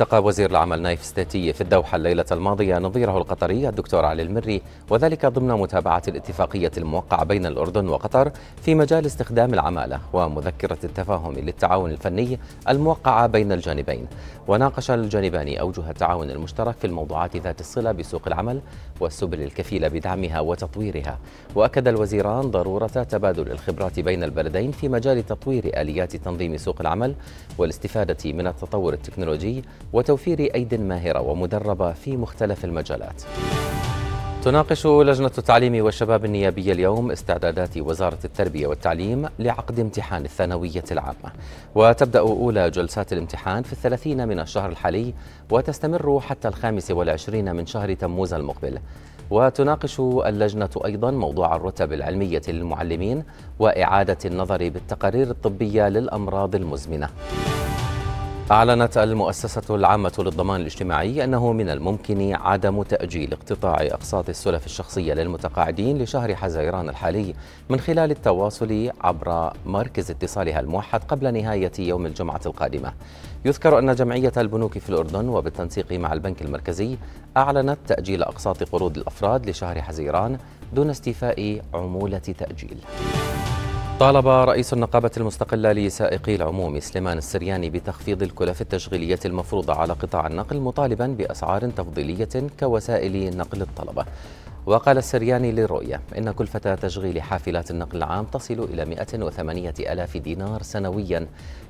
التقى وزير العمل نايف ستاتية في الدوحة الليلة الماضية. نظيره القطري الدكتور علي المري وذلك ضمن متابعة الاتفاقية الموقعة بين الأردن وقطر في مجال استخدام العمالة ومذكرة التفاهم للتعاون الفني الموقعة بين الجانبين. وناقش الجانبان أوجه التعاون المشترك في الموضوعات ذات الصلة بسوق العمل والسبل الكفيلة بدعمها وتطويرها. وأكد الوزيران ضرورة تبادل الخبرات بين البلدين في مجال تطوير آليات تنظيم سوق العمل والاستفادة من التطور التكنولوجي وتوفير أيد ماهرة ومدربة في مختلف المجالات. تناقش لجنة التعليم والشباب النيابية اليوم استعدادات وزارة التربية والتعليم لعقد امتحان الثانوية العامة. وتبدأ أولى جلسات الامتحان في الثلاثين من الشهر الحالي وتستمر حتى الخامس والعشرين من شهر تموز المقبل. وتناقش اللجنة أيضا موضوع الرتب العلمية للمعلمين وإعادة النظر بالتقارير الطبية للأمراض المزمنة. أعلنت المؤسسة العامة للضمان الاجتماعي أنه من الممكن عدم تأجيل اقتطاع أقساط السلف الشخصية للمتقاعدين لشهر حزيران الحالي من خلال التواصل عبر مركز اتصالها الموحد قبل نهاية يوم الجمعة القادمة. يذكر أن جمعية البنوك في الأردن وبالتنسيق مع البنك المركزي أعلنت تأجيل أقساط قروض الأفراد لشهر حزيران دون استيفاء عمولة تأجيل. طالب رئيس النقابة المستقلة لسائقي العموم سليمان السرياني بتخفيض الكلف التشغيلية المفروضة على قطاع النقل مطالبا بأسعار تفضيلية كوسائل نقل الطلبة. وقال السرياني للرؤية إن كلفة تشغيل حافلات النقل العام تصل إلى 108 ألاف دينار سنويا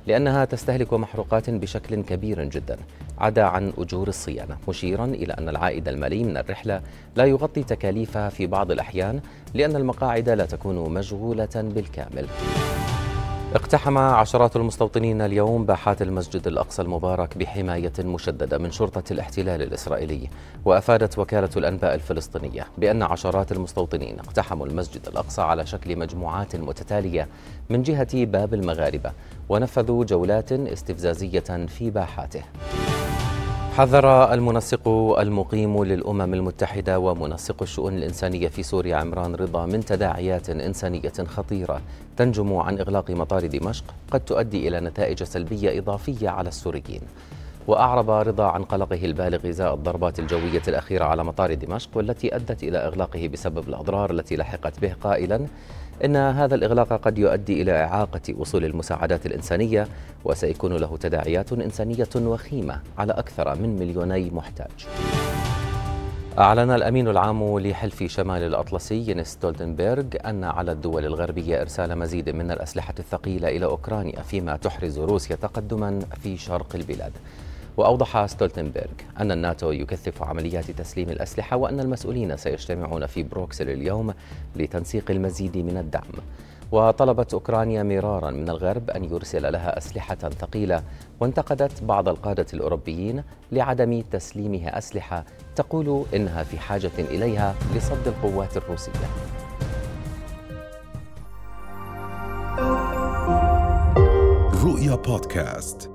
لأنها تستهلك محروقات بشكل كبير جدا. عدا عن أجور الصيانة مشيرا إلى أن العائد المالي من الرحلة لا يغطي تكاليفها في بعض الأحيان لأن المقاعد لا تكون مشغولة بالكامل. اقتحم عشرات المستوطنين اليوم باحات المسجد الأقصى المبارك بحماية مشددة من شرطة الاحتلال الإسرائيلي. وأفادت وكالة الأنباء الفلسطينية بأن عشرات المستوطنين اقتحموا المسجد الأقصى على شكل مجموعات متتالية من جهة باب المغاربة ونفذوا جولات استفزازية في باحاته. حذر المنسق المقيم للأمم المتحدة ومنسق الشؤون الإنسانية في سوريا عمران رضا من تداعيات إنسانية خطيرة تنجم عن إغلاق مطار دمشق قد تؤدي إلى نتائج سلبية إضافية على السوريين. وأعرب رضا عن قلقه البالغ إزاء الضربات الجوية الأخيرة على مطار دمشق والتي أدت إلى إغلاقه بسبب الأضرار التي لحقت به قائلا إن هذا الإغلاق قد يؤدي إلى إعاقة وصول المساعدات الإنسانية وسيكون له تداعيات إنسانية وخيمة على أكثر من مليوني محتاج. أعلن الأمين العام لحلف شمال الأطلسي ينس ستولتنبرغ أن على الدول الغربية إرسال مزيد من الأسلحة الثقيلة إلى أوكرانيا فيما تحرز روسيا تقدما في شرق البلاد. وأوضح ستولتنبرغ أن الناتو يكثف عمليات تسليم الأسلحة وأن المسؤولين سيجتمعون في بروكسل اليوم لتنسيق المزيد من الدعم. وطلبت أوكرانيا مرارا من الغرب أن يرسل لها أسلحة ثقيلة وانتقدت بعض القادة الأوروبيين لعدم تسليمها أسلحة تقول إنها في حاجة إليها لصد القوات الروسية. رؤيا بودكاست.